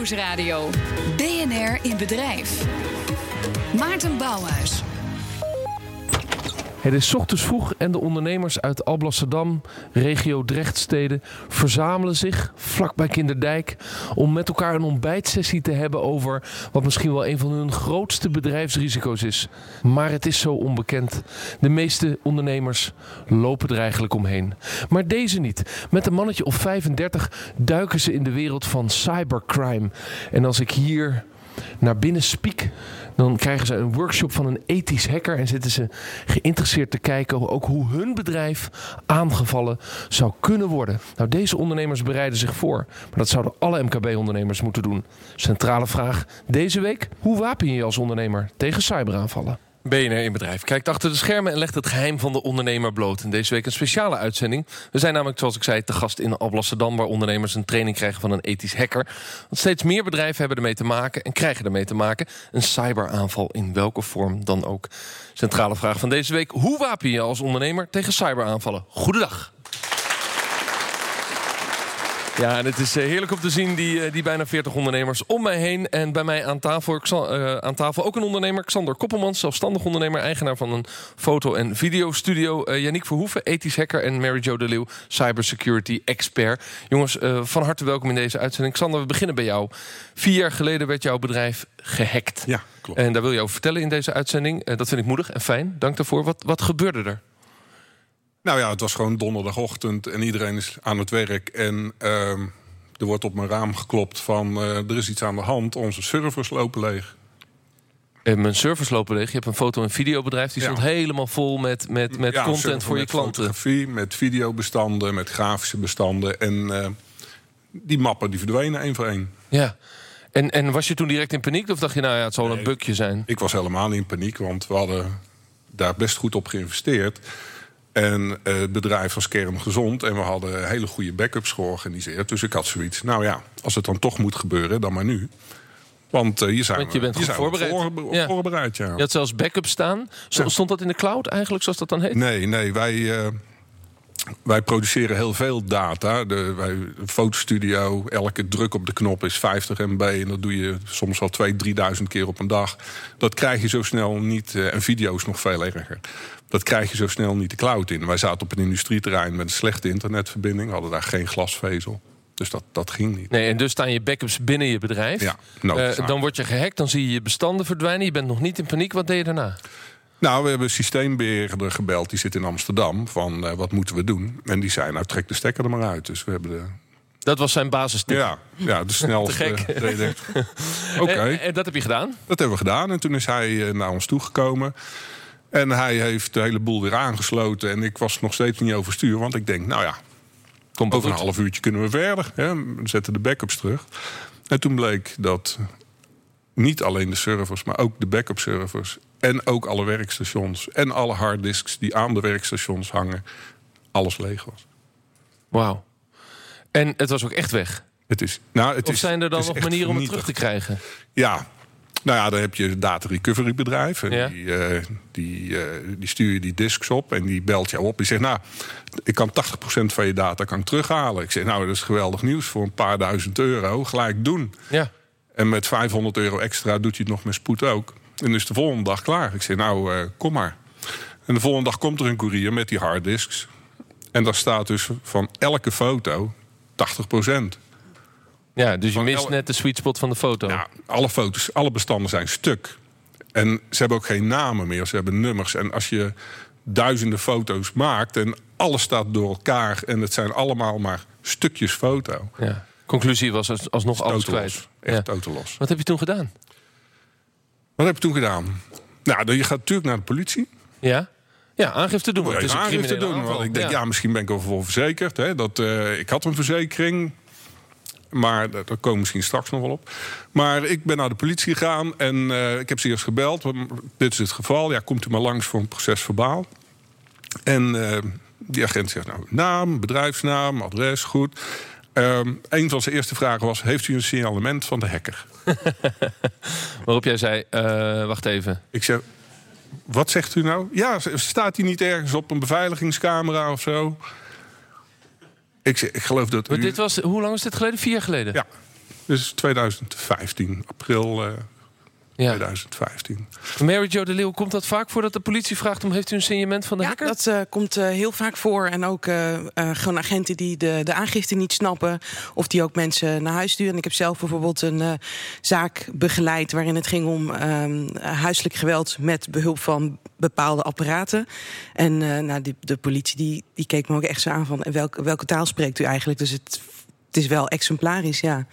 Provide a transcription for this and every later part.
Nieuwsradio. BNR in Bedrijf. Maarten Bouwhuis. Het is ochtends vroeg en de ondernemers uit Alblasserdam, regio Drechtsteden, verzamelen zich vlakbij Kinderdijk om met elkaar een ontbijtsessie te hebben over wat misschien wel een van hun grootste bedrijfsrisico's is. Maar het is zo onbekend. De meeste ondernemers lopen er eigenlijk omheen. Maar deze niet. Met een mannetje of 35 duiken ze in de wereld van cybercrime. En als ik hier naar binnen spiek, dan krijgen ze een workshop van een ethisch hacker en zitten ze geïnteresseerd te kijken ook hoe hun bedrijf aangevallen zou kunnen worden. Nou, deze ondernemers bereiden zich voor, maar dat zouden alle MKB-ondernemers moeten doen. Centrale vraag deze week: hoe wapen je je als ondernemer tegen cyberaanvallen? BNR in Bedrijf kijkt achter de schermen en legt het geheim van de ondernemer bloot. En deze week een speciale uitzending. We zijn namelijk, zoals ik zei, te gast in Alblasserdam... waar ondernemers een training krijgen van een ethisch hacker. Want steeds meer bedrijven hebben ermee te maken en krijgen ermee te maken. Een cyberaanval in welke vorm dan ook. Centrale vraag van deze week. Hoe wapen je als ondernemer tegen cyberaanvallen? Goedendag. Ja, en het is eh, heerlijk om te zien die, eh, die bijna 40 ondernemers om mij heen. En bij mij aan tafel, uh, aan tafel ook een ondernemer, Xander Koppelmans, zelfstandig ondernemer, eigenaar van een foto- en videostudio. Uh, Yannick Verhoeven, ethisch hacker. En Mary Jo de Leeuw, cybersecurity expert. Jongens, van harte welkom in deze uitzending. Xander, we beginnen bij jou. Vier jaar geleden werd jouw bedrijf gehackt. Ja, klopt. En daar wil je over vertellen in deze uitzending. dat vind ik moedig en fijn. Dank daarvoor. Wat, wat gebeurde er? Nou ja, het was gewoon donderdagochtend en iedereen is aan het werk. En uh, er wordt op mijn raam geklopt van uh, er is iets aan de hand. Onze servers lopen leeg. En mijn servers lopen leeg. Je hebt een foto- en videobedrijf. Die ja. stond helemaal vol met, met, met ja, content voor je met klanten. Fotografie, met videobestanden, met grafische bestanden. En uh, die mappen die verdwenen één voor één. Ja. En, en was je toen direct in paniek? Of dacht je, nou ja, het zal nee, een bukje zijn? Ik was helemaal niet in paniek, want we hadden daar best goed op geïnvesteerd. En het bedrijf was kerngezond en we hadden hele goede backups georganiseerd. Dus ik had zoiets, nou ja, als het dan toch moet gebeuren, dan maar nu. Want uh, je, zijn Want je bent je voorbereid. Voor, ja. voorbereid ja. Je had zelfs backups staan. Stond dat in de cloud eigenlijk, zoals dat dan heet? Nee, nee wij, uh, wij produceren heel veel data. De, wij, fotostudio, elke druk op de knop is 50 MB. En dat doe je soms wel 2.000, 3.000 keer op een dag. Dat krijg je zo snel niet. Uh, en video is nog veel erger. Dat krijg je zo snel niet de cloud in. Wij zaten op een industrieterrein met een slechte internetverbinding. We hadden daar geen glasvezel. Dus dat, dat ging niet. Nee, en dus staan je backups binnen je bedrijf. Ja, uh, dan word je gehackt, dan zie je je bestanden verdwijnen. Je bent nog niet in paniek. Wat deed je daarna? Nou, we hebben een systeembeheerder gebeld. Die zit in Amsterdam. Van uh, wat moeten we doen? En die zei, nou trek de stekker er maar uit. Dus we hebben de... Dat was zijn basistip. Ja, ja de snelste. Oké. Okay. En, en, dat heb je gedaan? Dat hebben we gedaan. En toen is hij uh, naar ons toegekomen. En hij heeft de hele boel weer aangesloten. En ik was nog steeds niet overstuur. Want ik denk, nou ja, Komt over goed. een half uurtje kunnen we verder. Hè? We zetten de backups terug. En toen bleek dat niet alleen de servers, maar ook de backup servers. En ook alle werkstations. En alle harddisks die aan de werkstations hangen. Alles leeg was. Wauw. En het was ook echt weg? Het is, nou, het of is, zijn er dan nog manieren om het terug te krijgen? Ja, nou ja, dan heb je een data recovery bedrijf. En Ja. die, uh, die, uh, die stuur je die disks op en die belt jou op. Die zegt, nou, ik kan 80% van je data kan ik terughalen. Ik zeg, nou, dat is geweldig nieuws voor een paar duizend euro. Gelijk doen. Ja. En met 500 euro extra doet hij het nog met spoed ook. En dus de volgende dag klaar. Ik zeg, nou, uh, kom maar. En de volgende dag komt er een courier met die harddisks. En daar staat dus van elke foto 80%. Ja, dus je mist el- net de sweet spot van de foto. Ja, alle foto's, alle bestanden zijn stuk. En ze hebben ook geen namen meer, ze hebben nummers. En als je duizenden foto's maakt en alles staat door elkaar... en het zijn allemaal maar stukjes foto. Ja. Conclusie was als- alsnog alles Totelos. kwijt. Echt Ja. totelos. Wat heb je toen gedaan? Wat heb je toen gedaan? Nou, je gaat natuurlijk naar de politie. Ja? Ja, aangifte doen. Het is aangifte doen. Want ik denk, ja. misschien ben ik voor verzekerd. Hè, dat, eh, ik had een verzekering. Maar daar komen we misschien straks nog wel op. Maar ik ben naar de politie gegaan en eh, ik heb ze eerst gebeld. Dit is het geval. Ja, komt u maar langs voor een proces verbaal. En eh, die agent zegt, nou, naam, bedrijfsnaam, adres, goed. Ehm, een van zijn eerste vragen was, heeft u een signalement van de hacker? Waarop jij zei, eh, wacht even. Ik zeg, wat zegt u nou? Ja, staat hij niet ergens op een beveiligingscamera of zo? Ik, ik geloof dat Maar u... dit was, hoe lang is dit geleden? Vier jaar geleden? Ja. Dus 2015, april uh, ja. 2015. Mary Jo de Leeuw, komt dat vaak voor dat de politie vraagt om heeft u een signement van de ja, hacker? dat uh, komt uh, heel vaak voor. En ook uh, gewoon agenten die de, de aangifte niet snappen. Of die ook mensen naar huis sturen. En ik heb zelf bijvoorbeeld een zaak begeleid waarin het ging om ehm, huiselijk geweld met behulp van bepaalde apparaten. En nou, die, de politie die, die keek me ook echt zo aan van welke, welke taal spreekt u eigenlijk? Dus het, het is wel exemplarisch, ja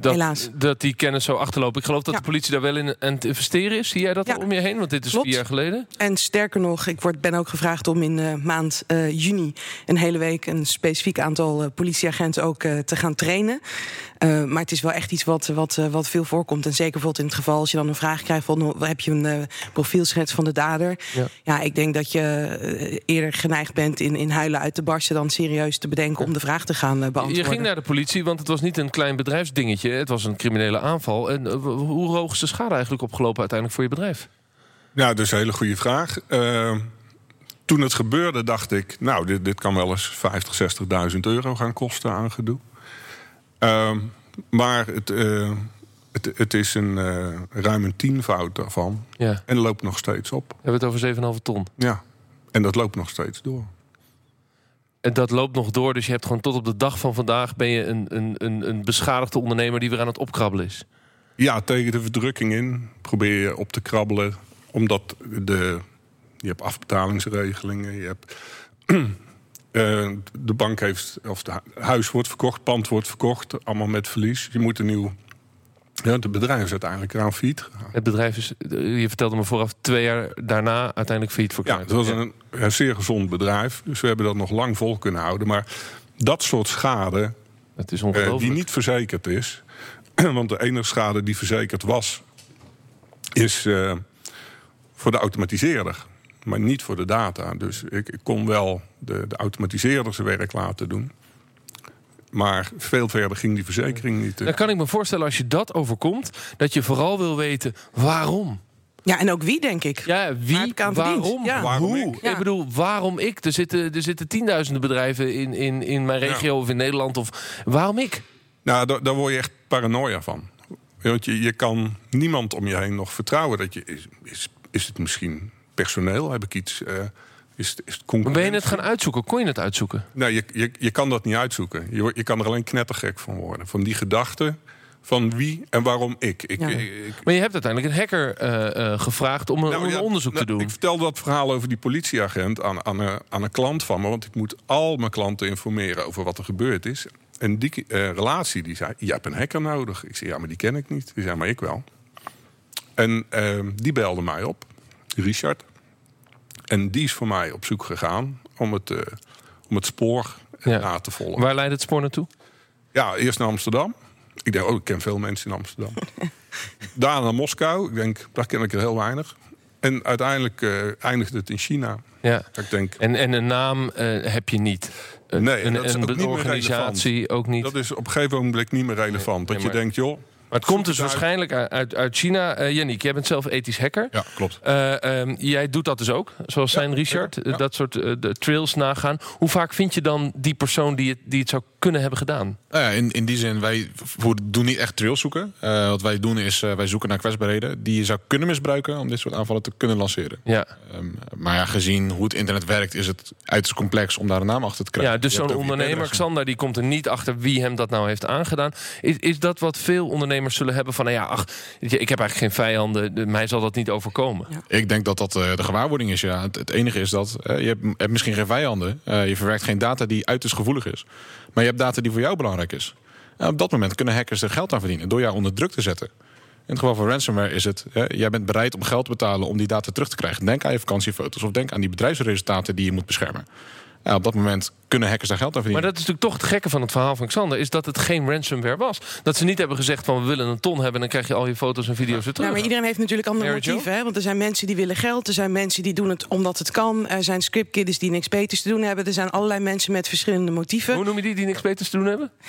dat, Helaas. dat die kennis zo achterlopen. Ik geloof dat Ja. de politie daar wel in aan het investeren is. Zie jij dat Ja. om je heen? Want dit is Klopt. vier jaar geleden. En sterker nog, ik word, ben ook gevraagd om in de maand eh, juni een hele week een specifiek aantal eh, politieagenten ook te gaan trainen. Maar het is wel echt iets wat, wat, wat veel voorkomt. En zeker bijvoorbeeld in het geval als je dan een vraag krijgt van oh, heb je een profielschets van de dader. Ja. Ja. ik denk dat je eerder geneigd bent in, in huilen uit te barsten dan serieus te bedenken om de vraag te gaan beantwoorden. Je ging naar de politie, want het was niet een klein bedrijfsdingetje. Het was een criminele aanval. En eh, hoe hoog is de schade eigenlijk opgelopen uiteindelijk voor je bedrijf? Nou, dat is een hele goede vraag. Uh, toen het gebeurde dacht ik, nou, dit, dit kan wel eens 50, 60.000 euro gaan kosten aan gedoe. Uh, maar het, uh, het, het, is een ruim een tienvoud daarvan. Ja. En loopt nog steeds op. We hebben het over 7,5 ton. Ja, en dat loopt nog steeds door. Dat loopt nog door, dus je hebt gewoon tot op de dag van vandaag... ben je een, een, een, beschadigde ondernemer die weer aan het opkrabbelen is. Ja, tegen de verdrukking in probeer je op te krabbelen. Omdat de, je hebt afbetalingsregelingen, je hebt... Uh, de bank heeft, of het huis wordt verkocht, pand wordt verkocht, allemaal met verlies. Je moet een nieuw. Ja, het bedrijf is uiteindelijk eraan failliet gegaan. Het bedrijf is, je vertelde me vooraf, twee jaar daarna uiteindelijk failliet Ja, verklaard. het was een, een zeer gezond bedrijf. Dus we hebben dat nog lang vol kunnen houden. Maar dat soort schade, Het is ongelooflijk. die niet verzekerd is. Want de enige schade die verzekerd was, is uh, voor de automatiseerder maar niet voor de data. Dus ik, ik kon wel de, de automatiseerder zijn werk laten doen. Maar veel verder ging die verzekering niet. Dan kan ik me voorstellen als je dat overkomt, dat je vooral wil weten waarom. Ja, en ook wie, denk ik. Ja, wie, ik waarom, Ja. Waarom hoe. ik? Ja. Ik bedoel, waarom ik? Er zitten, er zitten tienduizenden bedrijven in, in, in mijn regio of in Nederland. Of, waarom ik? Nou, daar, daar word je echt paranoia van. Want je, je kan niemand om je heen nog vertrouwen. Dat je, is, is, is het misschien personeel? Heb ik iets... Uh, is, het ben je het gaan uitzoeken? Kon je het uitzoeken? Nee, je, je, je kan dat niet uitzoeken. Je, je kan er alleen knettergek van worden. Van die gedachte van wie en waarom ik. ik, Ja. ik- ik- Maar je hebt uiteindelijk een hacker eh, eh, gevraagd om een, Nou om een ja, onderzoek nou, te doen. Ik vertelde dat verhaal over die politieagent aan, aan, een, aan een klant van me. Want ik moet al mijn klanten informeren over wat er gebeurd is. En die eh, relatie die zei, je hebt een hacker nodig. Ik zei, ja, maar die ken ik niet. Die zei, maar ik wel. En eh, die belde mij op, Richard. En die is voor mij op zoek gegaan om het, eh, om het spoor Ja. na te volgen. Waar leidt het spoor naartoe? Ja, eerst naar Amsterdam. Ik denk, oh, ik ken veel mensen in Amsterdam. Daarna naar Moskou. Ik denk, daar ken ik er heel weinig. En uiteindelijk eh, eindigde het in China. Ja. Ik denk, En, en een naam eh, heb je niet. Een, Nee, en een, dat is een ook niet meer organisatie ook niet. dat is op een gegeven moment niet meer relevant. Nee, dat je maar- denkt, joh... Maar het komt dus uit. waarschijnlijk uit, uit China. Eh Yannick, jij bent zelf ethisch hacker. Ja, klopt. Eh, ehm, jij doet dat dus ook, zoals zijn Richard. ja. eh, Dat soort de trails nagaan. Hoe vaak vind je dan die persoon die het, die het zou kunnen hebben gedaan? Nou ja, in, in die zin, wij doen niet echt trails zoeken. Wat wij doen is, wij zoeken naar kwetsbaarheden die je zou kunnen misbruiken om dit soort aanvallen te kunnen lanceren. Ja, Ehm, maar ja, gezien hoe het internet werkt, is het uiterst complex om daar een naam achter te krijgen. ja dus zo'n ondernemer. Xander, die komt er niet achter wie hem dat nou heeft aangedaan. Is, is dat wat veel ondernemers zullen hebben van, nou ja, ach, ik heb eigenlijk geen vijanden, de- mij zal dat niet overkomen. Ik denk dat dat eh, de gewaarwording is. Ja. Het, enige is dat eh, je hebt, misschien geen vijanden. Eh, je verwerkt geen data die uiterst gevoelig is. Maar je hebt data die voor jou belangrijk is. En op dat moment kunnen hackers er geld aan verdienen door jou onder druk te zetten. In het geval van ransomware is het, hè, jij bent bereid om geld te betalen om die data terug te krijgen. Denk aan je vakantiefoto's of denk aan die bedrijfsresultaten die je moet beschermen. Ja, op dat moment kunnen hackers daar geld aan Maar verdienen. dat is natuurlijk toch het gekke van het verhaal van Xander... is dat het geen ransomware was. Dat ze niet hebben gezegd van we willen een ton hebben... en dan krijg je al je foto's en video's weer terug. Ja, maar iedereen heeft natuurlijk andere Mary motieven. Hè? Want er zijn mensen die willen geld. Er zijn mensen die doen het omdat het kan. Er zijn scriptkidders die niks beters te doen hebben. Er zijn allerlei mensen met verschillende motieven. Hoe noem je die die niks beters te doen hebben?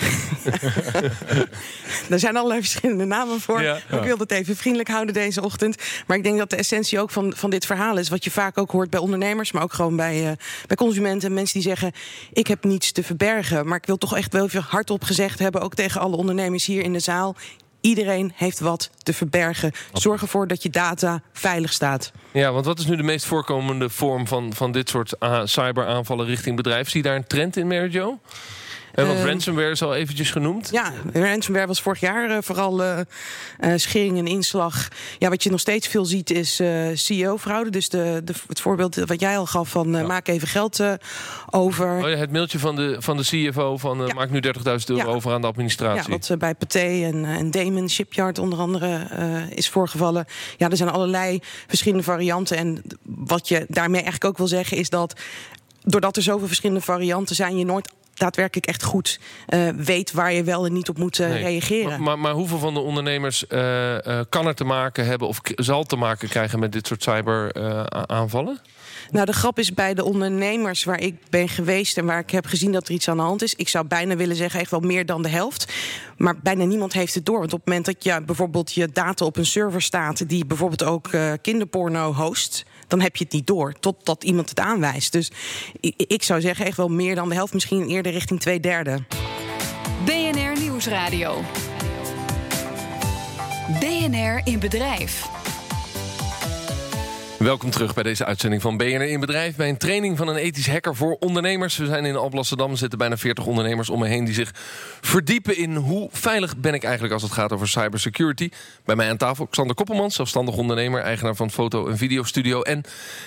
Er zijn allerlei verschillende namen voor. Ja. Maar Ik wil het even vriendelijk houden deze ochtend. Maar ik denk dat de essentie ook van, van dit verhaal is... wat je vaak ook hoort bij ondernemers... maar ook gewoon bij, eh, bij consumenten. Mensen die zeggen... ik heb niets te verbergen. Maar ik wil toch echt wel even hardop gezegd hebben, ook tegen alle ondernemers hier in de zaal. Iedereen heeft wat te verbergen. Zorg ervoor dat je data veilig staat. Ja, want wat is nu de meest voorkomende vorm van, van dit soort uh, cyberaanvallen richting bedrijf? Zie je daar een trend in, Mary Jo? Uh, want ransomware is al eventjes genoemd. Ja, ransomware was vorig jaar uh, vooral uh, schering en inslag. Ja, wat je nog steeds veel ziet is CEO-fraude. Dus de, de, het voorbeeld wat jij al gaf van ja. maak even geld over. Oh ja, het mailtje van de, van de CFO van ja. maak nu 30.000 euro over aan de administratie. Ja, wat bij Pathé en, en Damon Shipyard onder andere is voorgevallen. Ja, er zijn allerlei verschillende varianten. En wat je daarmee eigenlijk ook wil zeggen is dat doordat er zoveel verschillende varianten zijn, je nooit daadwerkelijk echt goed uh, weet waar je wel en niet op moet uh, nee. reageren. Maar, maar, maar, hoeveel van de ondernemers uh, kan er te maken hebben of zal te maken krijgen met dit soort cyberaanvallen? Nou, de grap is bij de ondernemers waar ik ben geweest en waar ik heb gezien dat er iets aan de hand is. Ik zou bijna willen zeggen, echt wel meer dan de helft. Maar bijna niemand heeft het door. Want op het moment dat je bijvoorbeeld je data op een server staat die bijvoorbeeld ook kinderporno host dan heb je het niet door. Totdat iemand het aanwijst. Dus ik zou zeggen, echt wel meer dan de helft, misschien eerder richting twee derde. BNR Nieuwsradio. BNR in bedrijf. Welkom terug bij deze uitzending van BNR in Bedrijf. Bij een training van een ethisch hacker voor ondernemers. We zijn in Alblasserdam. Er zitten bijna 40 ondernemers om me heen... die zich verdiepen in hoe veilig ben ik eigenlijk als het gaat over cybersecurity. Bij mij aan tafel Xander Koppelmans, zelfstandig ondernemer... eigenaar van foto- en videostudio. En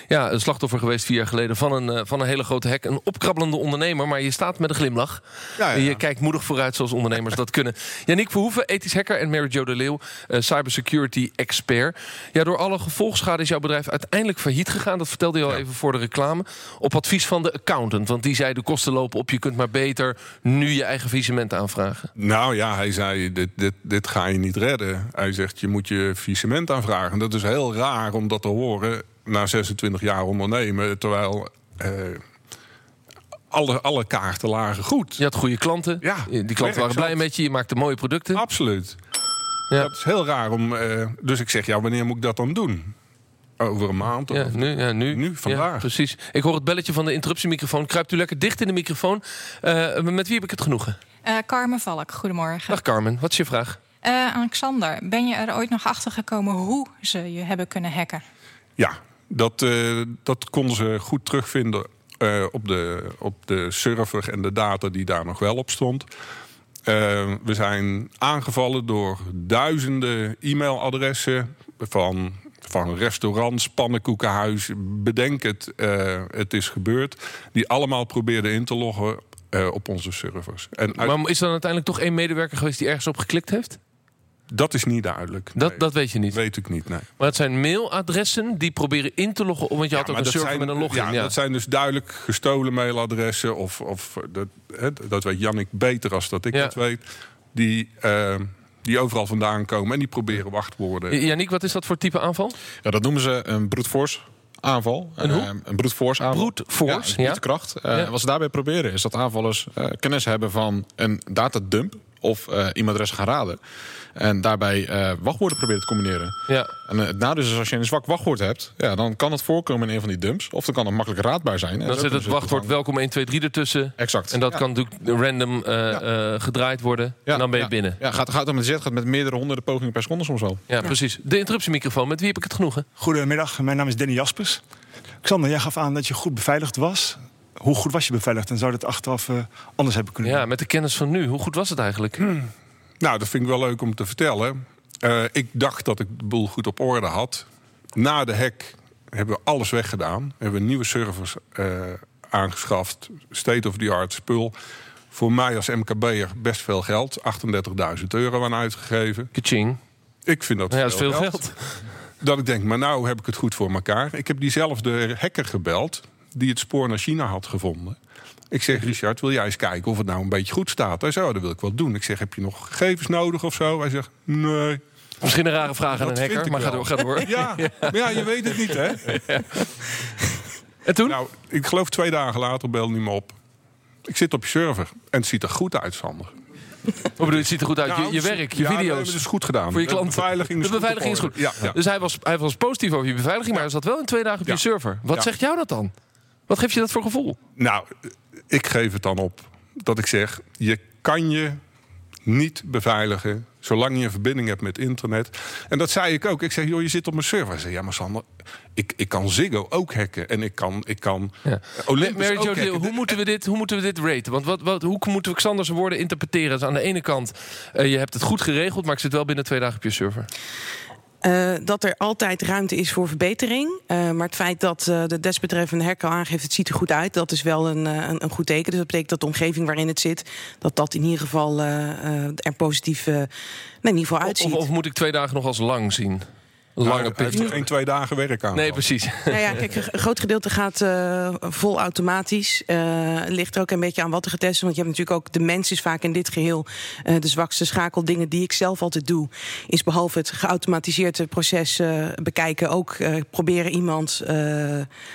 ja, een slachtoffer geweest vier jaar geleden van een, uh, van een hele grote hack. Een opkrabbelende ondernemer, maar je staat met een glimlach. Ja, ja. Je kijkt moedig vooruit zoals ondernemers dat kunnen. Yannick Verhoeven, ethisch hacker. En Mary Jo de Leeuw, uh, cybersecurity expert. Ja, door alle gevolgschade is jouw bedrijf uiteindelijk failliet gegaan. Dat vertelde je al ja. even voor de reclame. Op advies van de accountant. Want die zei de kosten lopen op. Je kunt maar beter nu je eigen visement aanvragen. Nou ja, hij zei dit, dit, dit ga je niet redden. Hij zegt je moet je visement aanvragen. Dat is heel raar om dat te horen na 26 jaar ondernemen. Terwijl... Uh, alle, alle kaarten lagen goed. Je had goede klanten. Ja, die klanten waren blij met je. Je maakte mooie producten. Absoluut. Ja. Dat is heel raar om. Uh, dus ik zeg, ja, wanneer moet ik dat dan doen? Over een maand? Ja, nu, ja, nu. Nu, vandaag. Ja, precies. Ik hoor het belletje van de interruptiemicrofoon. Kruipt u lekker dicht in de microfoon. Uh, met wie heb ik het genoegen? Uh, Carmen Valk, goedemorgen. Dag Carmen, wat is je vraag? Uh, Alexander, ben je er ooit nog achter gekomen hoe ze je hebben kunnen hacken? Ja, dat, uh, dat konden ze goed terugvinden op, de, op de server en de data die daar nog wel op stond. we zijn aangevallen door duizenden e-mailadressen van van restaurants, pannenkoekenhuis, bedenk het, uh, het is gebeurd. Die allemaal probeerden in te loggen uh, op onze servers. En uit... Maar is er dan uiteindelijk toch één medewerker geweest die ergens op geklikt heeft? Dat is niet duidelijk. Dat, nee. dat weet je niet? Weet ik niet, nee. Maar het zijn mailadressen die proberen in te loggen... want je ja, had ook een server zijn, met een login. Ja, ja, dat zijn dus duidelijk gestolen mailadressen. Of, of dat, dat weet Jannik beter als dat ik ja. dat weet. Die... Uh, die overal vandaan komen en die proberen wachtwoorden. Janiek, wat is dat voor type aanval? Ja, dat noemen ze een brute force aanval. Een hoe? Uh, een brute force aanval. Brute force, ja. ja. kracht. Uh, ja. Wat ze daarbij proberen is dat aanvallers uh, kennis hebben van een datadump of e-mailadres gaan raden. En daarbij uh, wachtwoorden proberen te combineren. Ja. En uh, het nadeel is als je een zwak wachtwoord hebt, ja, dan kan het voorkomen in een van die dumps. Of dan kan het makkelijk raadbaar zijn. Dan zit het wachtwoord welkom 1, 2, 3 ertussen. Exact. En dat ja. kan natuurlijk random uh, ja. gedraaid worden. En dan ben je binnen. Ja, gaat, gaat, met, gaat met meerdere honderden pogingen per seconde soms wel. Ja, precies. De interruptiemicrofoon, met wie heb ik het genoegen? Goedemiddag, mijn naam is Danny Jaspers. Xander, jij gaf aan dat je goed beveiligd was. Hoe goed was je beveiligd en zou dat achteraf anders hebben kunnen Ja, doen? met de kennis van nu. Hoe goed was het eigenlijk? Hmm. Nou, dat vind ik wel leuk om te vertellen. Uh, ik dacht dat ik de boel goed op orde had. Na de hack hebben we alles weggedaan. Hebben we nieuwe servers uh, aangeschaft. State-of-the-art spul. Voor mij als MKB'er best veel geld. 38.000 euro aan uitgegeven. Kaching. Ik vind dat, ja, veel, is veel geld. geld. Dat ik denk, maar nou heb ik het goed voor elkaar. Ik heb diezelfde hacker gebeld... die het spoor naar China had gevonden. Ik zeg, Richard, wil jij eens kijken of het nou een beetje goed staat? Hij zei, oh, dat wil ik wel doen. Ik zeg, heb je nog gegevens nodig of zo? Hij zegt, nee. Misschien een rare vraag aan een hacker, maar ga door, ga door. Ja, maar ja, je weet het niet, hè? Ja. En toen? Nou, ik geloof twee dagen later belde hij me op. Ik zit op je server en het ziet er goed uit, Sander. Hoe bedoel je, het ziet er goed uit? Nou, je, je werk, je ja, video's. Nee, het is goed gedaan. Voor je klanten. De beveiliging is de beveiliging goed. Is goed. Ja, ja. Dus hij was, hij was positief over je beveiliging, maar hij zat wel in twee dagen op je server. Wat zegt jou dat dan? Wat geeft je dat voor gevoel? Nou, ik geef het dan op dat ik zeg: je kan je niet beveiligen zolang je een verbinding hebt met internet. En dat zei ik ook. Ik zeg, joh, je zit op mijn server. Zei, ja, maar Sander, ik, ik kan Ziggo ook hacken. En ik kan, ik kan Ja. Olympus Mary ook Jo, hacken. hoe moeten, we dit, hoe moeten we dit raten? Want wat, wat, hoe moeten we Xanders woorden interpreteren? Dus aan de ene kant, eh, je hebt het goed geregeld... maar ik zit wel binnen twee dagen op je server. Eh, dat er altijd ruimte is voor verbetering. Eh, maar het feit dat eh, de desbetreffende al aangeeft... het ziet er goed uit, dat is wel een, een, een goed teken. Dus dat betekent dat de omgeving waarin het zit... dat dat in ieder geval er positief nee, in ieder geval uitziet. Of, of moet ik twee dagen nog als lang zien? Een Nou, lange hij heeft er geen twee dagen werk aan. Nee, precies. Nou ja, kijk, een groot gedeelte gaat eh, vol automatisch. Eh ligt er ook een beetje aan wat er getest is. Want je hebt natuurlijk ook de mens is vaak in dit geheel eh, de zwakste schakel. Dingen die ik zelf altijd doe, is behalve het geautomatiseerde proces eh, bekijken, ook eh, proberen iemand eh,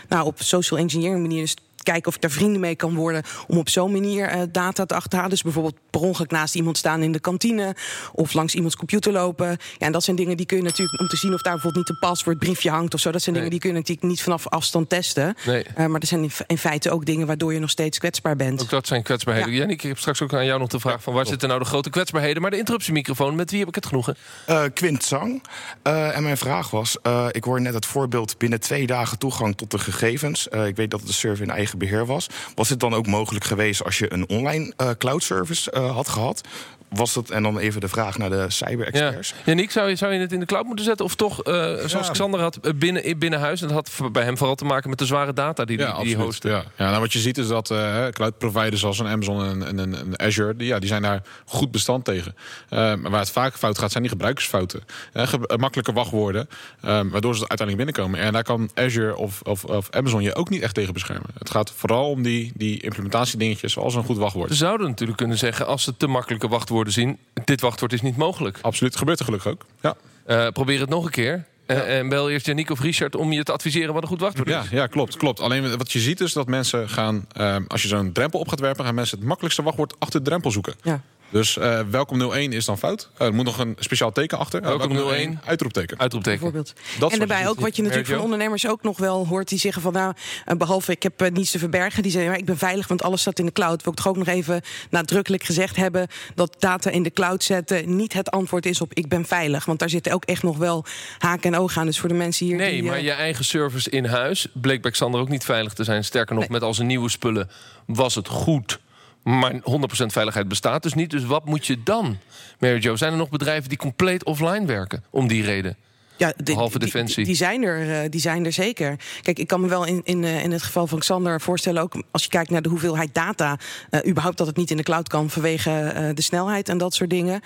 nou, op social engineering manier. Kijken of ik daar vrienden mee kan worden. Om op zo'n manier eh, data te achterhalen. Dus bijvoorbeeld per ongeluk naast iemand staan in de kantine. Of langs iemands computer lopen. Ja, en dat zijn dingen die kun je natuurlijk... om te zien of daar bijvoorbeeld niet een paswoordbriefje hangt of zo. Dat zijn Nee. dingen die kun je natuurlijk niet vanaf afstand testen. Nee. Eh, maar er zijn in, fe- in feite ook dingen waardoor je nog steeds kwetsbaar bent. Ook dat zijn kwetsbaarheden. Ja. Jannik, ik heb straks ook aan jou nog de vraag... van waar zitten nou de grote kwetsbaarheden? Maar de interruptiemicrofoon, met wie heb ik het genoegen? Eh, Quint Zang. Eh, en mijn vraag was: eh, ik hoor net het voorbeeld binnen twee dagen toegang tot de gegevens. Eh, ik weet dat de server in eigen beheer was. Was het dan ook mogelijk geweest als je een online eh, cloud service eh, had gehad? Was dat, en dan even de vraag naar de Ja. cyber-experts. Jannik, zou je, zou je het in de cloud moeten zetten? Of toch, eh, zoals Xander had, eh, binnen, in binnen huis... en dat had bij hem vooral te maken met de zware data die die, die absoluut. hosten. Ja. Ja, nou, wat je ziet is dat eh, cloud providers zoals een Amazon en, en, Azure, die, ja, die zijn daar goed bestand tegen. Eh, maar waar het vaak fout gaat, zijn die gebruikersfouten. Ge- makkelijke wachtwoorden, eh, waardoor ze uiteindelijk binnenkomen. En daar kan Azure of, of, of Amazon je ook niet echt tegen beschermen. Het gaat vooral om die, die implementatiedingetjes, zoals een goed wachtwoord. Ze zouden natuurlijk kunnen zeggen, als ze te makkelijke wachtwoorden zien... dit wachtwoord is niet mogelijk. Absoluut, gebeurt er gelukkig ook. Ja. Eh, probeer het nog een keer. Eh, en bel eerst Jannik of Richard om je te adviseren wat een goed wachtwoord Ja, is. ja, klopt, klopt. Alleen wat je ziet is dat mensen gaan, ehm, als je zo'n drempel op gaat werpen, gaan mensen het makkelijkste wachtwoord achter de drempel zoeken. Ja. Dus eh, welkom 01 is dan fout. Eh, er moet nog een speciaal teken achter. Eh, Welkom welkom 01, uitroepteken. Uitroepteken. Bijvoorbeeld. Dat en daarbij ook wat je natuurlijk van ondernemers ook nog wel hoort. Die zeggen van nou, eh, behalve ik heb eh, niets te verbergen. Die zeggen, maar ik ben veilig, want alles staat in de cloud. Wil ik toch ook nog even nadrukkelijk gezegd hebben... dat data in de cloud zetten niet het antwoord is op ik ben veilig. Want daar zitten ook echt nog wel haken en ogen aan. Dus voor de mensen hier Nee, die... maar je eigen service in huis bleek bij Xander ook niet veilig te zijn. Sterker nog, Nee. met al zijn nieuwe spullen was het goed. Maar 100% veiligheid bestaat dus niet. Dus wat moet je dan, Mary Jo? Zijn er nog bedrijven die compleet offline werken om die reden? Ja, Behalve Defensie. Die, die zijn er, eh, die zijn er zeker. Kijk, ik kan me wel in, in, eh, in het geval van Xander voorstellen, ook als je kijkt naar de hoeveelheid data, eh, überhaupt dat het niet in de cloud kan vanwege de snelheid en dat soort dingen.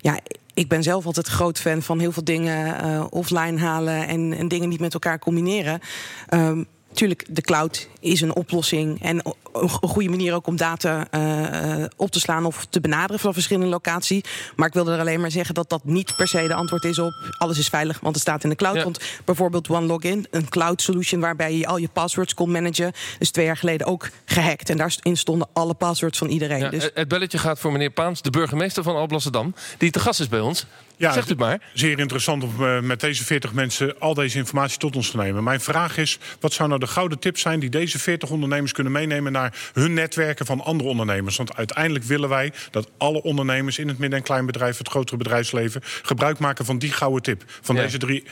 Ja, ik ben zelf altijd groot fan van heel veel dingen offline halen en, en dingen niet met elkaar combineren. Ehm Tuurlijk, de cloud is een oplossing en een go- een goede manier ook om data eh, eh, op te slaan of te benaderen van verschillende locaties. Maar ik wilde er alleen maar zeggen dat dat niet per se de antwoord is op alles is veilig, want het staat in de cloud. Ja. Want bijvoorbeeld OneLogin, een cloud solution waarbij je al je passwords kon managen, is twee jaar geleden ook gehackt. En daarin stonden alle passwords van iedereen. Ja, dus Het belletje gaat voor meneer Paans, de burgemeester van Alblasserdam... die te gast is bij ons. Ja, Zegt het maar. Zeer interessant om eh, met deze 40 mensen al deze informatie tot ons te nemen. Mijn vraag is: wat zou nou de gouden tip zijn die deze 40 ondernemers kunnen meenemen naar hun netwerken van andere ondernemers? Want uiteindelijk willen wij dat alle ondernemers in het midden- en kleinbedrijf, het grotere bedrijfsleven, gebruik maken van die gouden tip. Van Ja. deze drie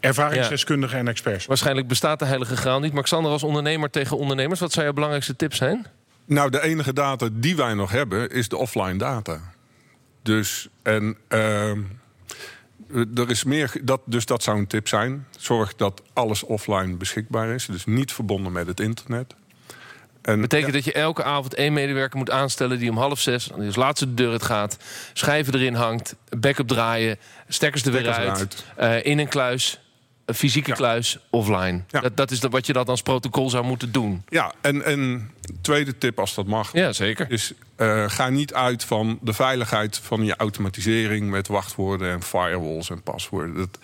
ervaringsdeskundigen en experts. Waarschijnlijk bestaat de heilige graal niet. Maar Xander als ondernemer tegen ondernemers... wat zou jouw belangrijkste tips zijn? Nou, de enige data die wij nog hebben is de offline data. Dus, en, ehm, er is meer, dat, dus dat zou een tip zijn. Zorg dat alles offline beschikbaar is. Dus niet verbonden met het internet. En, betekent dat je elke avond één medewerker moet aanstellen... die om half zes, als laatste de deur uit gaat... schijven erin hangt, backup draaien... stekkers er weer Stekkers uit, eh, in een kluis... Een fysieke kluis, offline. Dat, dat is wat je dat als protocol zou moeten doen. Ja, en, en tweede tip als dat mag... Ja, zeker. is eh, ga niet uit van de veiligheid van je automatisering... met wachtwoorden en firewalls en paswoorden. Dat,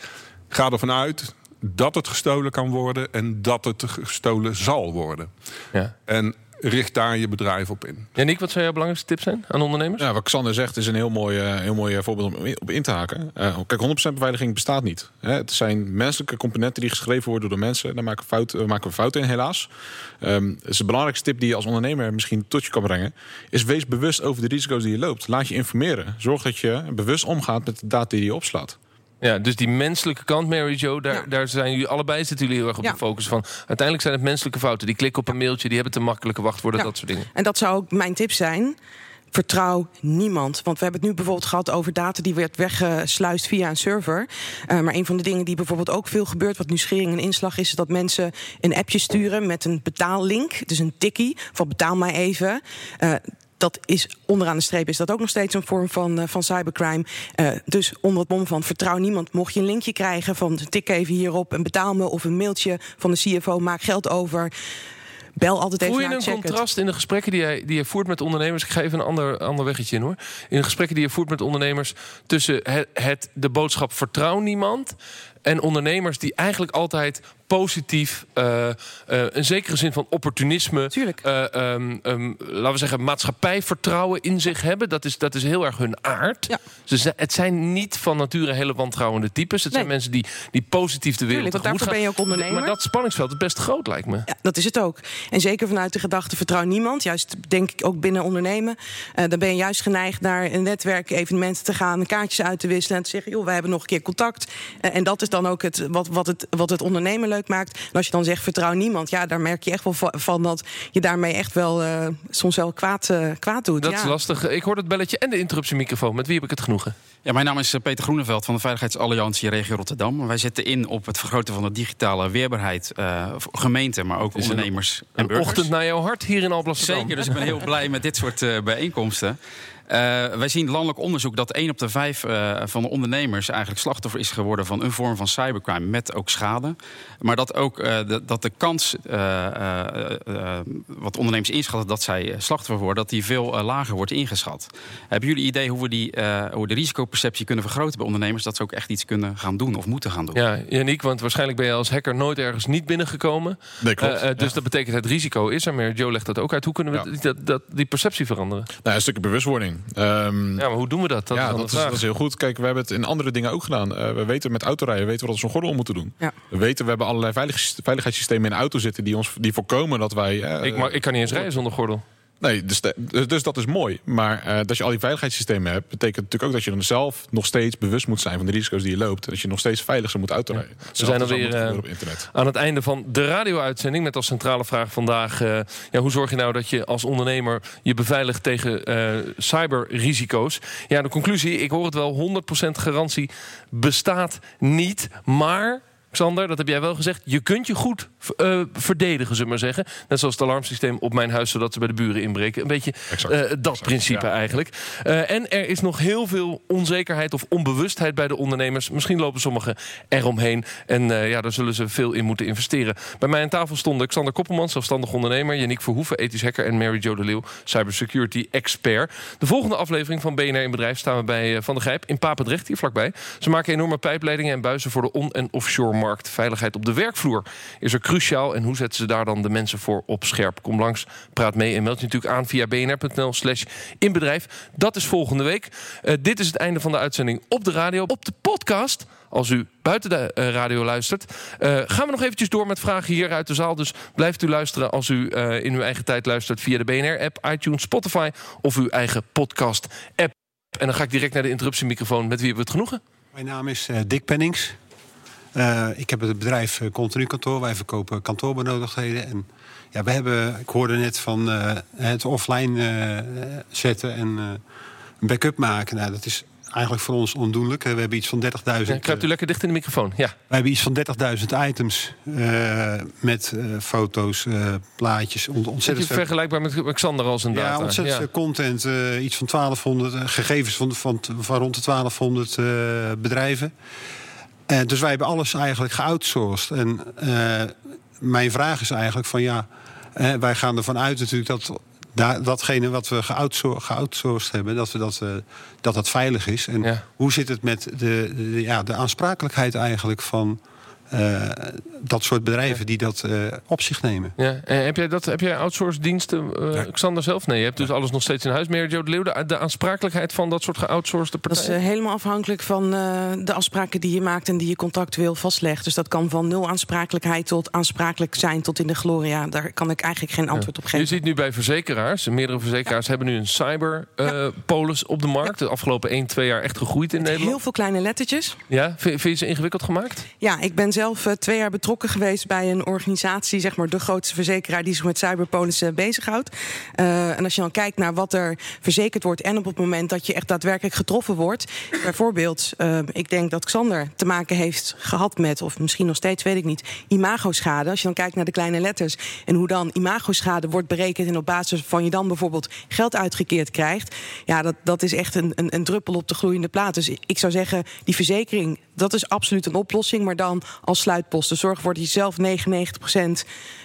ga ervan uit dat het gestolen kan worden... en dat het gestolen zal worden. Ja. En richt daar je bedrijf op in. Nick, wat zou jouw belangrijkste tips zijn aan ondernemers? Ja, wat Xander zegt is een heel mooi, eh, heel mooi voorbeeld om op in te haken. Uh, kijk, 100% beveiliging bestaat niet. Hè. Het zijn menselijke componenten die geschreven worden door mensen. Daar maken, fout, maken we fouten in, helaas. Um, dus de belangrijkste tip die je als ondernemer misschien tot je kan brengen... is wees bewust over de risico's die je loopt. Laat je informeren. Zorg dat je bewust omgaat met de data die je opslaat. Ja, dus die menselijke kant, Mary Jo, daar, daar zijn jullie allebei zitten jullie heel erg op de focus van. Uiteindelijk zijn het menselijke fouten. Die klikken op een mailtje, die hebben te makkelijke wachtwoorden, dat soort dingen. En dat zou ook mijn tip zijn. Vertrouw niemand. Want we hebben het nu bijvoorbeeld gehad over data die werd weggesluist via een server. Uh, maar een van de dingen die bijvoorbeeld ook veel gebeurt, wat nu schering en inslag is, is dat mensen een appje sturen met een betaallink. Dus een tikkie van betaal mij even. Uh, dat is onderaan de streep is dat ook nog steeds een vorm van, uh, van cybercrime. Uh, dus onder het mom van vertrouw niemand. Mocht je een linkje krijgen van tik even hierop en betaal me... of een mailtje van de CFO, maak geld over... Bel altijd even Voel je een contrast in de gesprekken die je, die je voert met ondernemers? Ik ga even een ander, ander weggetje in hoor. In de gesprekken die je voert met ondernemers tussen het, het de boodschap vertrouw niemand en ondernemers die eigenlijk altijd positief, uh, uh, een zekere zin van opportunisme, uh, um, um, laten we zeggen, maatschappijvertrouwen in zich hebben. Dat is, dat is heel erg hun aard. Ja. Dus het zijn niet van nature hele wantrouwende types. Het nee. zijn mensen die, die positief de wereld Tuurlijk, want daarvoor ben je ook ondernemer. Maar dat spanningsveld is best groot, lijkt me. Ja, dat is het ook. En zeker vanuit de gedachte vertrouw niemand. Juist denk ik ook binnen ondernemen. dan ben je juist geneigd naar een netwerk, evenementen te gaan, kaartjes uit te wisselen en te zeggen, joh, wij hebben nog een keer contact. en dat is dan ook het, wat, wat, het, wat het ondernemen leuk maakt. En als je dan zegt vertrouw niemand, ja, daar merk je echt wel van dat je daarmee echt wel uh, soms wel kwaad, uh, kwaad doet. Dat ja. is lastig. Ik hoor het belletje en de interruptiemicrofoon. Met wie heb ik het genoegen? Ja, mijn naam is eh, Peter Groeneveld van de Veiligheidsalliantie Regio Rotterdam. Wij zetten in op het vergroten van de digitale weerbaarheid. Uh, gemeenten, maar ook ondernemers een, en burgers. Een ochtend naar jouw hart hier in Alblasserdam. Zeker, dus ik ben heel blij met dit soort uh, bijeenkomsten. Uh, wij zien landelijk onderzoek dat 1 op de 5 uh, van de ondernemers eigenlijk slachtoffer is geworden van een vorm van cybercrime met ook schade. Maar dat ook uh, de, dat de kans, wat ondernemers inschatten dat zij slachtoffer worden, dat die veel lager wordt ingeschat. Hebben jullie idee hoe we die, hoe de risicoperceptie kunnen vergroten bij ondernemers, dat ze ook echt iets kunnen gaan doen of moeten gaan doen? Ja, Janiek, want waarschijnlijk ben je als hacker nooit ergens niet binnengekomen. Nee, klopt. dus ja. dat betekent het risico is er, maar Joe legt dat ook uit. Hoe kunnen we ja. dat, dat, die perceptie veranderen? Nou, een stukje bewustwording. Um, ja, maar hoe doen we dat? dat ja, is dat, is, dat, is, heel goed. Kijk, we hebben het in andere dingen ook gedaan. Uh, we weten met autorijden weten we dat we zo'n gordel moeten doen. Ja. We weten, we hebben allerlei veiligheidssystemen in de auto zitten die ons die voorkomen dat wij. Uh, ik, mag, ik kan niet eens rijden zonder gordel. Nee, dus, dus dat is mooi. Maar uh, dat je al die veiligheidssystemen hebt, betekent natuurlijk ook dat je dan zelf nog steeds bewust moet zijn van de risico's die je loopt. En dat je nog steeds veilig zou moeten autorijden. Ja. We zijn alweer uh, op internet. aan het einde van de radio-uitzending met als centrale vraag vandaag: uh, ja, hoe zorg je nou dat je als ondernemer je beveiligt tegen cyberrisico's? Ja, de conclusie: ik hoor het wel, 100% garantie bestaat niet, maar. Xander, dat heb jij wel gezegd. Je kunt je goed uh, verdedigen, zullen we maar zeggen. Net zoals het alarmsysteem op mijn huis, zodat ze bij de buren inbreken. Een beetje exact, uh, dat exact, principe ja. eigenlijk. Uh, en er is nog heel veel onzekerheid of onbewustheid bij de ondernemers. Misschien lopen sommigen eromheen. En ja, daar zullen ze veel in moeten investeren. Bij mij aan tafel stonden Xander Koppelman, zelfstandig ondernemer. Yannick Verhoeven, ethisch hacker. En Mary Jo de Leeuw, cybersecurity expert. De volgende aflevering van BNR in Bedrijf staan we bij Van der Grijp in Papendrecht, hier vlakbij. Ze maken enorme pijpleidingen en buizen voor de on- en offshore markt. Veiligheid op de werkvloer is er cruciaal. En hoe zetten ze daar dan de mensen voor op scherp? Kom langs, praat mee en meld je natuurlijk aan via bnr.nl slash inbedrijf. Dat is volgende week. Uh, dit is het einde van de uitzending op de radio. Op de podcast, als u buiten de uh, radio luistert, uh, gaan we nog eventjes door met vragen hier uit de zaal. Dus blijft u luisteren als u in uw eigen tijd luistert via de BNR-app, iTunes, Spotify of uw eigen podcast-app. En dan ga ik direct naar de interruptiemicrofoon. Met wie hebben we het genoegen? Mijn naam is Dick Pennings. Uh, ik heb het bedrijf uh, Continu Kantoor. Wij verkopen kantoorbenodigdheden. En ja, we hebben, ik hoorde net van uh, het offline zetten en een backup maken. Nou, dat is eigenlijk voor ons ondoenlijk. We hebben iets van 30.000... Ja, kruipt u lekker dicht in de microfoon, ja. We hebben iets van 30.000 items met foto's, plaatjes. Ontzettend veel... vergelijkbaar met Alexander als een data. Ja, ontzettend veel content. iets van 1200 gegevens van, van, van rond de 1200 bedrijven. Uh, dus wij hebben alles eigenlijk geoutsourced. En uh, mijn vraag is eigenlijk van ja, uh, wij gaan ervan uit natuurlijk dat da datgene wat we geoutsourced, geoutsourced hebben, dat, we dat, dat dat veilig is. En ja. hoe zit het met de, de, ja, de aansprakelijkheid eigenlijk van eh, dat soort bedrijven die dat eh, op zich nemen. Ja. En heb jij, dat, heb jij outsourced diensten, eh, Xander zelf? Nee, je hebt dus alles nog steeds in huis. Mary Jo de Leeuw, de, de aansprakelijkheid van dat soort geoutsourced Dat is partijen? eh, helemaal afhankelijk van eh, de afspraken die je maakt en die je contractueel vastlegt. Dus dat kan van nul aansprakelijkheid tot aansprakelijk zijn tot in de gloria. Daar kan ik eigenlijk geen antwoord op Je geven. ziet nu bij verzekeraars, meerdere verzekeraars hebben nu een cyberpolis op de markt. De afgelopen 1, 2 jaar echt gegroeid in Nederland. Heel veel kleine lettertjes. Ja, vind, vind je ze ingewikkeld gemaakt? Ja, ik ben zelf eh, twee jaar betrokken geweest bij een organisatie, zeg maar de grootste verzekeraar die zich met cyberpolissen bezighoudt. Eh, en als je dan kijkt naar wat er verzekerd wordt en op het moment dat je echt daadwerkelijk getroffen wordt. Bijvoorbeeld, eh, ik denk dat Xander te maken heeft gehad met, of misschien nog steeds, weet ik niet, imagoschade. Als je dan kijkt naar de kleine letters en hoe dan imagoschade wordt berekend en op basis van je dan bijvoorbeeld geld uitgekeerd krijgt. Ja, dat, dat is echt een, een, een druppel op de gloeiende plaat. Dus ik zou zeggen, die verzekering, dat is absoluut een oplossing. Maar dan als sluitpost. Dus zorg ervoor dat je zelf 99%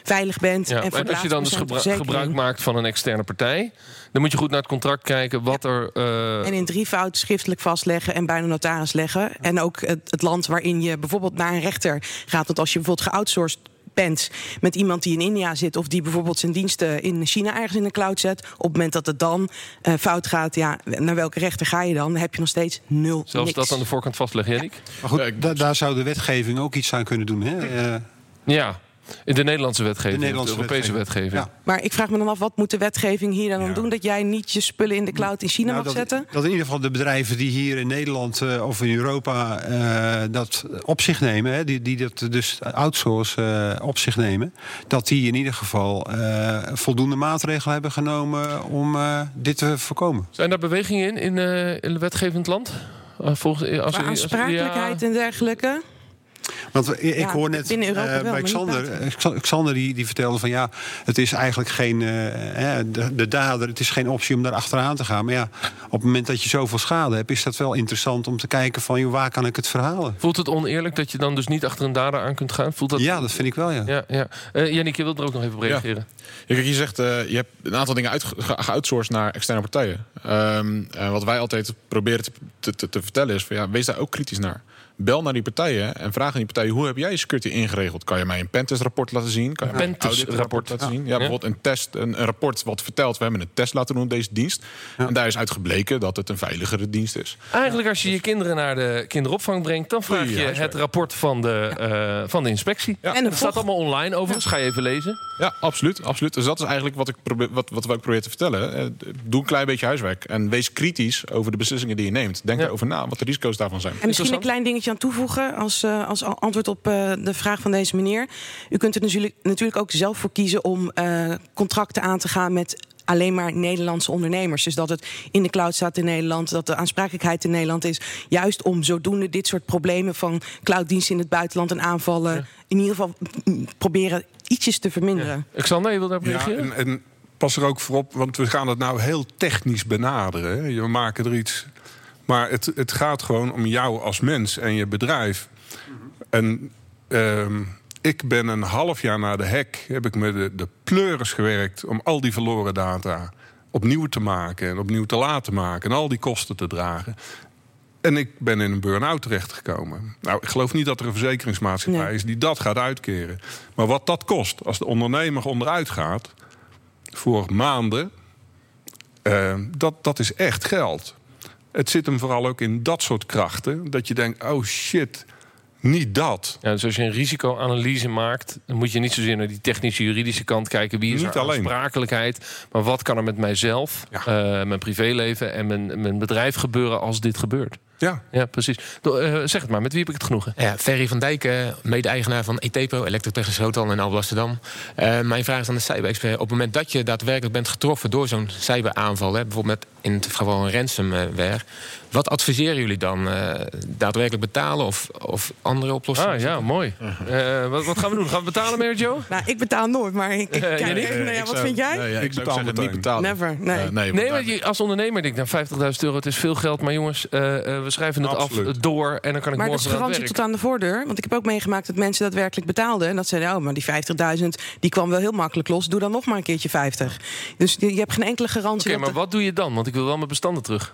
veilig bent. Ja, en en, voor als je dan dus gebru- gebruik maakt van een externe partij, dan moet je goed naar het contract kijken wat er. eh, En in drievoud schriftelijk vastleggen en bij een notaris leggen. En ook het, het land waarin je bijvoorbeeld naar een rechter gaat. Want als je bijvoorbeeld geoutsourced bent met iemand die in India zit... of die bijvoorbeeld zijn diensten in China ergens in de cloud zet... op het moment dat het dan eh, fout gaat, ja, naar welke rechter ga je dan? Dan heb je nog steeds nul zelfs niks. dat aan de voorkant vastleggen, Erik? Maar goed, da- daar zou de wetgeving ook iets aan kunnen doen. Hè? Eh, Ja, in de Nederlandse de wetgeving, Nederlandse de Europese wetgeving. Ja. Maar ik vraag me dan af, wat moet de wetgeving hier dan Ja. doen... dat jij niet je spullen in de cloud in China Nou, mag dat, zetten? dat in ieder geval de bedrijven die hier in Nederland eh, of in Europa eh, dat op zich nemen, hè, die, die dat dus outsource eh, op zich nemen, dat die in ieder geval eh, voldoende maatregelen hebben genomen om eh, dit te voorkomen. Zijn daar bewegingen in, in, eh, in het wetgevend land? Volgens, als, als- aansprakelijkheid ja. en dergelijke? Want ik Ja, hoor net eh, wel, bij Xander, eh, Xander die, die vertelde van ja, het is eigenlijk geen, eh, hè, de, de dader, het is geen optie om daar achteraan te gaan. Maar ja, op het moment dat je zoveel schade hebt, is dat wel interessant om te kijken van joh, waar kan ik het verhalen? Voelt het oneerlijk dat je dan dus niet achter een dader aan kunt gaan? Voelt dat... Ja, dat vind ik wel ja. Ja, ja. Eh, Jannik, je wilt er ook nog even op reageren. Ja, kijk, je zegt, eh, je hebt een aantal dingen uit, geoutsourced naar externe partijen. Ehm, eh, wat wij altijd proberen te, te, te- te vertellen is, van, ja, wees daar ook kritisch naar. Bel naar die partijen en vraag aan die partijen... hoe heb jij je security ingeregeld? Kan je mij een pentestrapport laten zien? Kan je mij een Pentestrapport. auditrapport laten zien? Ja, bijvoorbeeld een test, een, een rapport wat vertelt... we hebben een test laten doen op deze dienst. En daar is uit gebleken dat het een veiligere dienst is. Eigenlijk als je je kinderen naar de kinderopvang brengt... dan vraag je het rapport van de, eh, van de inspectie. Ja. En Het staat allemaal online overigens. Ga je even lezen. Ja, absoluut. absoluut. Dus dat is eigenlijk wat ik probeer, wat, wat we ook proberen te vertellen. Eh, Doe een klein beetje huiswerk. En wees kritisch over de beslissingen die je neemt. Denk Ja. erover na wat de risico's daarvan zijn. En misschien een klein dingetje aan toevoegen als, eh, als antwoord op eh, de vraag van deze meneer. U kunt er natuurlijk, natuurlijk ook zelf voor kiezen om eh, contracten aan te gaan met alleen maar Nederlandse ondernemers. Dus dat het in de cloud staat in Nederland, dat de aansprakelijkheid in Nederland is. Juist om zodoende dit soort problemen van clouddiensten in het buitenland en aanvallen in ieder geval mm, proberen ietsjes te verminderen. Xander, je wil daarop Ja, reageren? en, en pas er ook voor op, want we gaan het nou heel technisch benaderen. We maken er iets. Maar het, het gaat gewoon om jou als mens en je bedrijf. En ehm, ik ben een half jaar na de hack, heb ik met de, de pleuris gewerkt om al die verloren data opnieuw te maken en opnieuw te laten maken en al die kosten te dragen. En ik ben in een burn-out terechtgekomen. Nou, ik geloof niet dat er een verzekeringsmaatschappij Nee. is die dat gaat uitkeren. Maar wat dat kost, als de ondernemer onderuit gaat voor maanden, eh, dat, dat is echt geld. Het zit hem vooral ook in dat soort krachten. Dat je denkt, oh shit, niet dat. Ja, dus als je een risicoanalyse maakt, dan moet je niet zozeer naar die technische juridische kant kijken. Wie is Niet er alleen. aansprakelijkheid, maar wat kan er met mijzelf, Ja. eh, mijn privéleven en mijn, mijn bedrijf gebeuren als dit gebeurt? Ja, Ja, precies. Eh, zeg het maar, met wie heb ik het genoegen? Ja, Ferry van Dijk, eh, mede-eigenaar van Etepro, Elektrotechnisch Rotal in Alblasserdam. Eh mijn vraag is aan de cyber-expert. Op het moment dat je daadwerkelijk bent getroffen door zo'n cyberaanval... Hè, bijvoorbeeld met in het geval een ransomware... wat adviseren jullie dan? Eh, daadwerkelijk betalen of, of andere oplossingen? Ah ja, mooi. Eh, wat, wat gaan we doen? Gaan we betalen, Mary Jo? Nou, ik betaal nooit, maar ik, ik kijk Jannik? even naar jou. Ik Wat zou- vind jij? Nee, ja, ik, Ik zou betaal niet betalen. Never, nee. Nee, Nee, want maar je, als ondernemer denk ik, nou, 50.000 euro, het is veel geld. Maar jongens, eh, we schrijven het Absoluut. af door en dan kan ik Maar dat is morgen aan het garantie werk. tot aan de voordeur. Want ik heb ook meegemaakt dat mensen daadwerkelijk betaalden. En dat zeiden, oh, maar die 50.000 die kwam wel heel makkelijk los. Doe dan nog maar een keertje 50. Dus je hebt geen enkele garantie. Oké, dat maar wat doe je dan? Want ik wil wel mijn bestanden terug.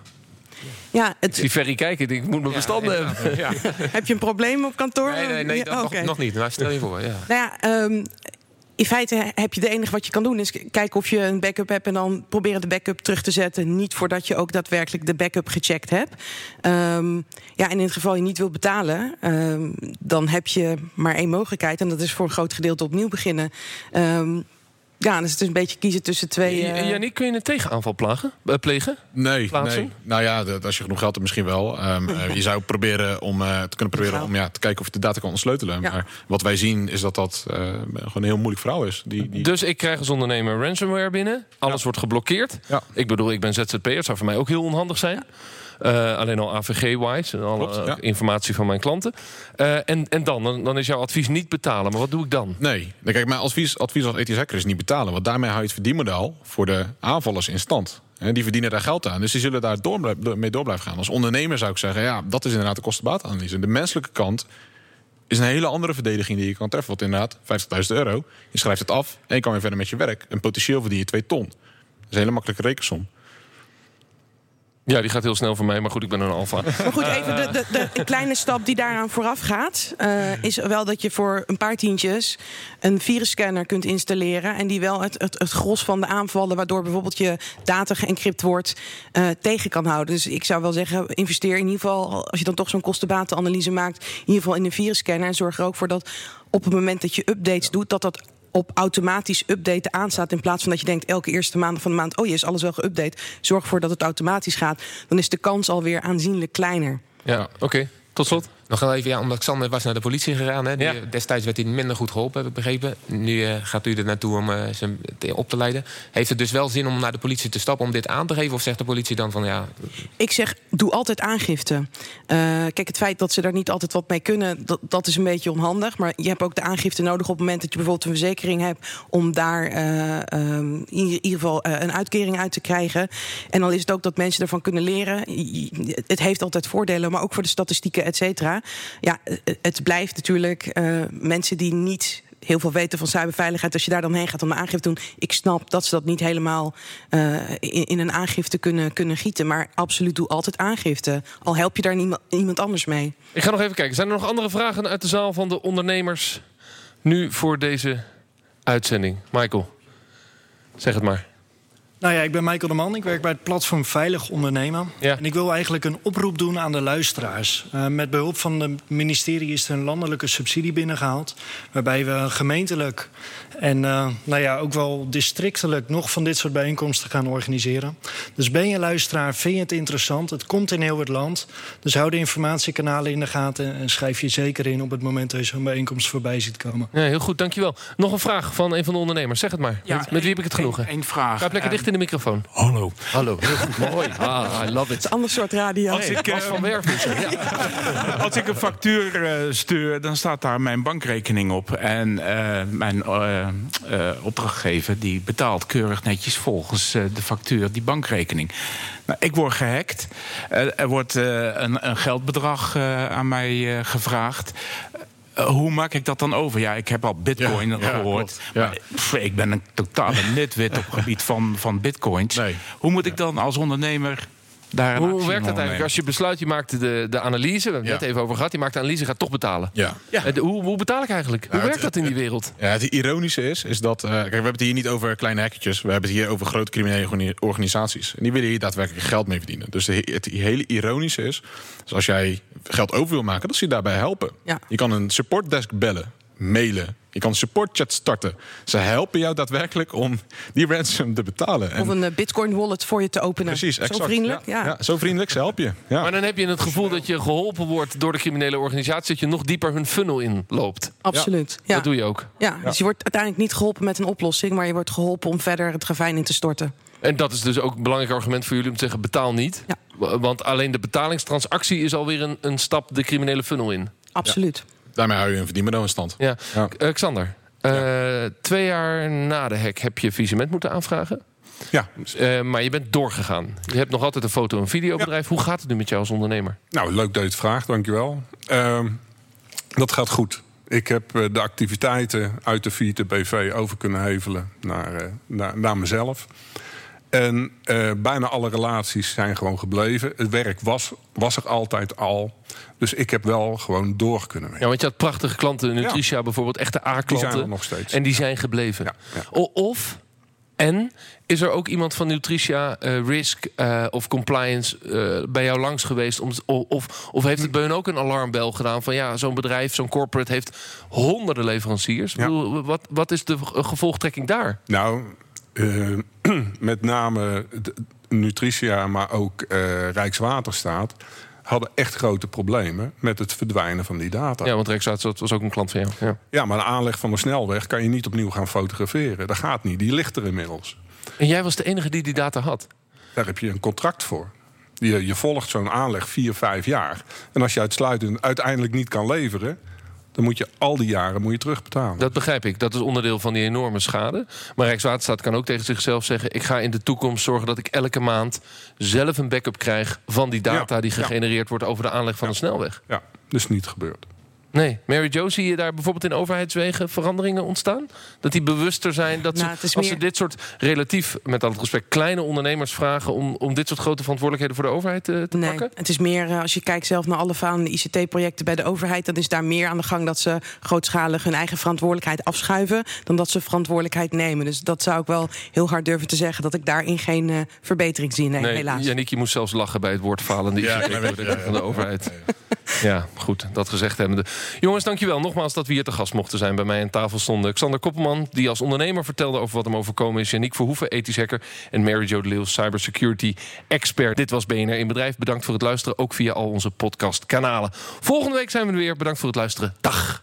Ja, het, Die Ferry kijken, ik ik moet mijn bestanden hebben. Ja. heb je een probleem op kantoor? Nee, nee, dat nog, nog niet. Maar stel je voor, ja. Nou ja, ehm, in feite heb je de enige wat je kan doen is kijken of je een backup hebt en dan proberen de backup terug te zetten. Niet voordat je ook daadwerkelijk de backup gecheckt hebt. Ehm, ja, en in het geval je niet wilt betalen, ehm, dan heb je maar één mogelijkheid en dat is voor een groot gedeelte opnieuw beginnen. Ehm, ja, dus het is een beetje kiezen tussen twee. eh, Jannie, kun je een tegenaanval plagen, eh, plegen? Nee, nee. Nou ja, dat- als je genoeg geld hebt misschien wel. Ehm, eh, je zou proberen om eh, te kunnen proberen om ja, te kijken of je de data kan ontsleutelen. Ja. Maar wat wij zien is dat dat eh, gewoon een heel moeilijk verhaal is. Die, die... Dus ik krijg als ondernemer ransomware binnen. Alles wordt geblokkeerd. Ja. Ik bedoel, ik ben ZZP'er. Het zou voor mij ook heel onhandig zijn. Eh, alleen al AVG-wise. En alle Klopt, ja. informatie van mijn klanten. Eh, en, en dan, dan? Dan is jouw advies niet betalen. Maar wat doe ik dan? Nee, Nee, kijk, mijn advies, advies als ethisch hacker is niet betalen. Want daarmee hou je het verdienmodel voor de aanvallers in stand. Hè, die verdienen daar geld aan. Dus die zullen daar door, mee door blijven gaan. Als ondernemer zou ik zeggen, ja, dat is inderdaad de kostenbaatanalyse. De menselijke kant is een hele andere verdediging die je kan treffen. Want inderdaad, 50.000 euro, je schrijft het af en je kan weer verder met je werk. En potentieel verdien je 2 ton. Dat is een hele makkelijke rekensom. Ja, die gaat heel snel voor mij. Maar goed, ik ben een alfa. Maar goed, even de, de, de, kleine stap die daaraan vooraf gaat, eh, is wel dat je voor een paar tientjes een virusscanner kunt installeren. En die wel het, het, het gros van de aanvallen, waardoor bijvoorbeeld je data geëncrypt wordt, eh, tegen kan houden. Dus ik zou wel zeggen, investeer in ieder geval, als je dan toch zo'n kostenbatenanalyse maakt, in ieder geval in een virusscanner. En zorg er ook voor dat op het moment dat je updates doet, dat dat op automatisch updaten aanstaat. In plaats van dat je denkt elke eerste maand van de maand... oh je is alles wel geüpdate. Zorg ervoor dat het automatisch gaat. Dan is de kans alweer aanzienlijk kleiner. Ja, oké. Tot slot. Nog wel even, ja, omdat Xander was naar de politie gegaan. Hè. Die- Ja. Destijds werd hij minder goed geholpen, heb ik begrepen. Nu eh, gaat u er naartoe om eh, ze op te leiden. Heeft het dus wel zin om naar de politie te stappen om dit aan te geven? Of zegt de politie dan van ja, Ik zeg, doe altijd aangifte. Eh, kijk, het feit dat ze daar niet altijd wat mee kunnen, dat, dat is een beetje onhandig. Maar je hebt ook de aangifte nodig op het moment dat je bijvoorbeeld een verzekering hebt, om daar eh, ehm, in ieder geval eh, een uitkering uit te krijgen. En dan is het ook dat mensen ervan kunnen leren. Het heeft altijd voordelen, maar ook voor de statistieken, et cetera. Ja, eh, het blijft natuurlijk eh, mensen die niet heel veel weten van cyberveiligheid. Als je daar dan heen gaat om een aangifte te doen. Ik snap dat ze dat niet helemaal eh, in, een aangifte kunnen, kunnen gieten. Maar absoluut doe altijd aangifte. Al help je daar niemand, iemand anders mee. Ik ga nog even kijken. Zijn er nog andere vragen uit de zaal van de ondernemers? Nu voor deze uitzending. Michael, zeg het maar. Nou ja, ik ben Michael de Man. Ik werk bij het platform Veilig Ondernemen. Ja. En ik wil eigenlijk een oproep doen aan de luisteraars. Eh, met behulp van het ministerie is er een landelijke subsidie binnengehaald. Waarbij we gemeentelijk en eh, nou ja, ook wel districtelijk nog van dit soort bijeenkomsten gaan organiseren. Dus ben je luisteraar, vind je het interessant? Het komt in heel het land. Dus hou de informatiekanalen in de gaten en schrijf je zeker in op het moment dat je zo'n bijeenkomst voorbij ziet komen. Ja, heel goed, dankjewel. Nog een vraag van een van de ondernemers. Zeg het maar. met, met wie heb ik het genoegen? Eén vraag. Ga lekker Eh, dicht in de microfoon. Hallo. Hallo, heel goed. Mooi. Ah, I love it. Een ander soort radio. Als ik, Bas eh, van ja. Als ik een factuur eh, stuur, dan staat daar mijn bankrekening op. En eh, mijn opdrachtgever die betaalt keurig netjes volgens eh, de factuur die bankrekening. Nou, ik word gehackt. Eh, er wordt eh, een, een geldbedrag eh, aan mij eh, gevraagd. Eh, hoe maak ik dat dan over? Ja, ik heb al bitcoin Ja, gehoord. Ja. Maar, pff, ik ben een totale nitwit op het gebied van, van bitcoins. Nee. Hoe moet ik dan als ondernemer Hoe werkt dat eigenlijk? Als je besluit, je maakt de, de analyse, we hebben het Ja. net even over gehad, je maakt de analyse, gaat toch betalen. Ja. Eh, de- hoe, hoe betaal ik eigenlijk? Hoe werkt het- dat in die wereld? Ja, het ironische is, is dat... eh, kijk, we hebben het hier niet over kleine hackertjes. We hebben het hier over grote criminele organi- organisaties. En die willen hier daadwerkelijk geld mee verdienen. Dus de, het hele ironische is... Dus als jij geld over wil maken, dat ze je daarbij helpen. Ja. Je kan een supportdesk bellen, mailen. Je kan supportchat starten. Ze helpen jou daadwerkelijk om die ransom te betalen. En Of een eh, bitcoin wallet voor je te openen. precies, exact. Zo vriendelijk. Ja. Ja, zo vriendelijk, ze helpen je. Ja. Maar dan heb je het gevoel dat je geholpen wordt door de criminele organisatie, dat je nog dieper hun funnel in loopt. Absoluut. Ja. Dat doe je ook. Ja, dus je wordt uiteindelijk niet geholpen met een oplossing, maar je wordt geholpen om verder het ravijn in te storten. En dat is dus ook een belangrijk argument voor jullie om te zeggen: betaal niet. Ja. Want alleen de betalingstransactie is alweer een, een stap de criminele funnel in. Absoluut. Daarmee hou je een verdienmodel in stand. Ja. Ja. Eh, Xander, eh, twee jaar na de hack heb je visement moeten aanvragen. Ja, Eh, maar je bent doorgegaan. Je hebt nog altijd een foto- en videobedrijf. Hoe gaat het nu met jou als ondernemer? nou leuk dat je het vraagt, dankjewel. Ehm dat gaat goed. Ik heb de activiteiten uit de Vita BV over kunnen hevelen naar, naar, naar mezelf. En eh, bijna alle relaties zijn gewoon gebleven. Het werk was, was er altijd al. Dus ik heb wel gewoon door kunnen werken. Ja, want je had prachtige klanten, Nutricia bijvoorbeeld, echte A-klanten. Die zijn er nog steeds. En die zijn gebleven. Of, en is er ook iemand van Nutricia, eh, Risk eh, of Compliance bij jou langs geweest? Om, of, of heeft het bij hun ook een alarmbel gedaan van ja, zo'n bedrijf, zo'n corporate heeft honderden leveranciers? Bedoel, wat, wat is de gevolgtrekking daar? Nou, eh, met name Nutricia, maar ook eh, Rijkswaterstaat... hadden echt grote problemen met het verdwijnen van die data. Ja, want Rijkswaterstaat was ook een klant van jou. Ja. Ja, maar de aanleg van de snelweg kan je niet opnieuw gaan fotograferen. Dat gaat niet, die ligt er inmiddels. En jij was de enige die die data had? Daar heb je een contract voor. Je, je volgt zo'n aanleg vier, vijf jaar. En als je uitsluitend uiteindelijk niet kan leveren... dan moet je al die jaren moet je terugbetalen. Dat begrijp ik. Dat is onderdeel van die enorme schade. Maar Rijkswaterstaat kan ook tegen zichzelf zeggen... ik ga in de toekomst zorgen dat ik elke maand zelf een backup krijg... van die data Ja, die ja. gegenereerd wordt over de aanleg van een snelweg. Ja, dus niet gebeurd. Nee. Mary Jo, zie je daar bijvoorbeeld in overheidswegen veranderingen ontstaan? Dat die bewuster zijn dat Nou, ze, is als ze dit soort relatief, met al het respect... kleine ondernemers vragen om, om dit soort grote verantwoordelijkheden voor de overheid eh, te Nee, pakken? het is meer eh, als je kijkt zelf naar alle faande ICT-projecten bij de overheid, dan is daar meer aan de gang dat ze grootschalig hun eigen verantwoordelijkheid afschuiven, dan dat ze verantwoordelijkheid nemen. Dus dat zou ik wel heel hard durven te zeggen dat ik daarin geen eh, verbetering zie. Nee, helaas. Yannick, je moest zelfs lachen bij het woord falende Ja, ICT klein beetje, ja, ja. van de overheid. Ja, goed, dat gezegd hebbende. Jongens, dankjewel nogmaals dat we hier te gast mochten zijn. Bij mij aan tafel stonden Xander Koppelman, die als ondernemer vertelde over wat hem overkomen is. Yannick Verhoeven, ethisch hacker. En Mary Jo de Leeuw, cybersecurity expert. Dit was BNR in Bedrijf. Bedankt voor het luisteren, ook via al onze podcastkanalen. Volgende week zijn we er weer. Bedankt voor het luisteren. Dag.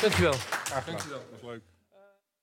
Dankjewel. Dankjewel. Dat was leuk.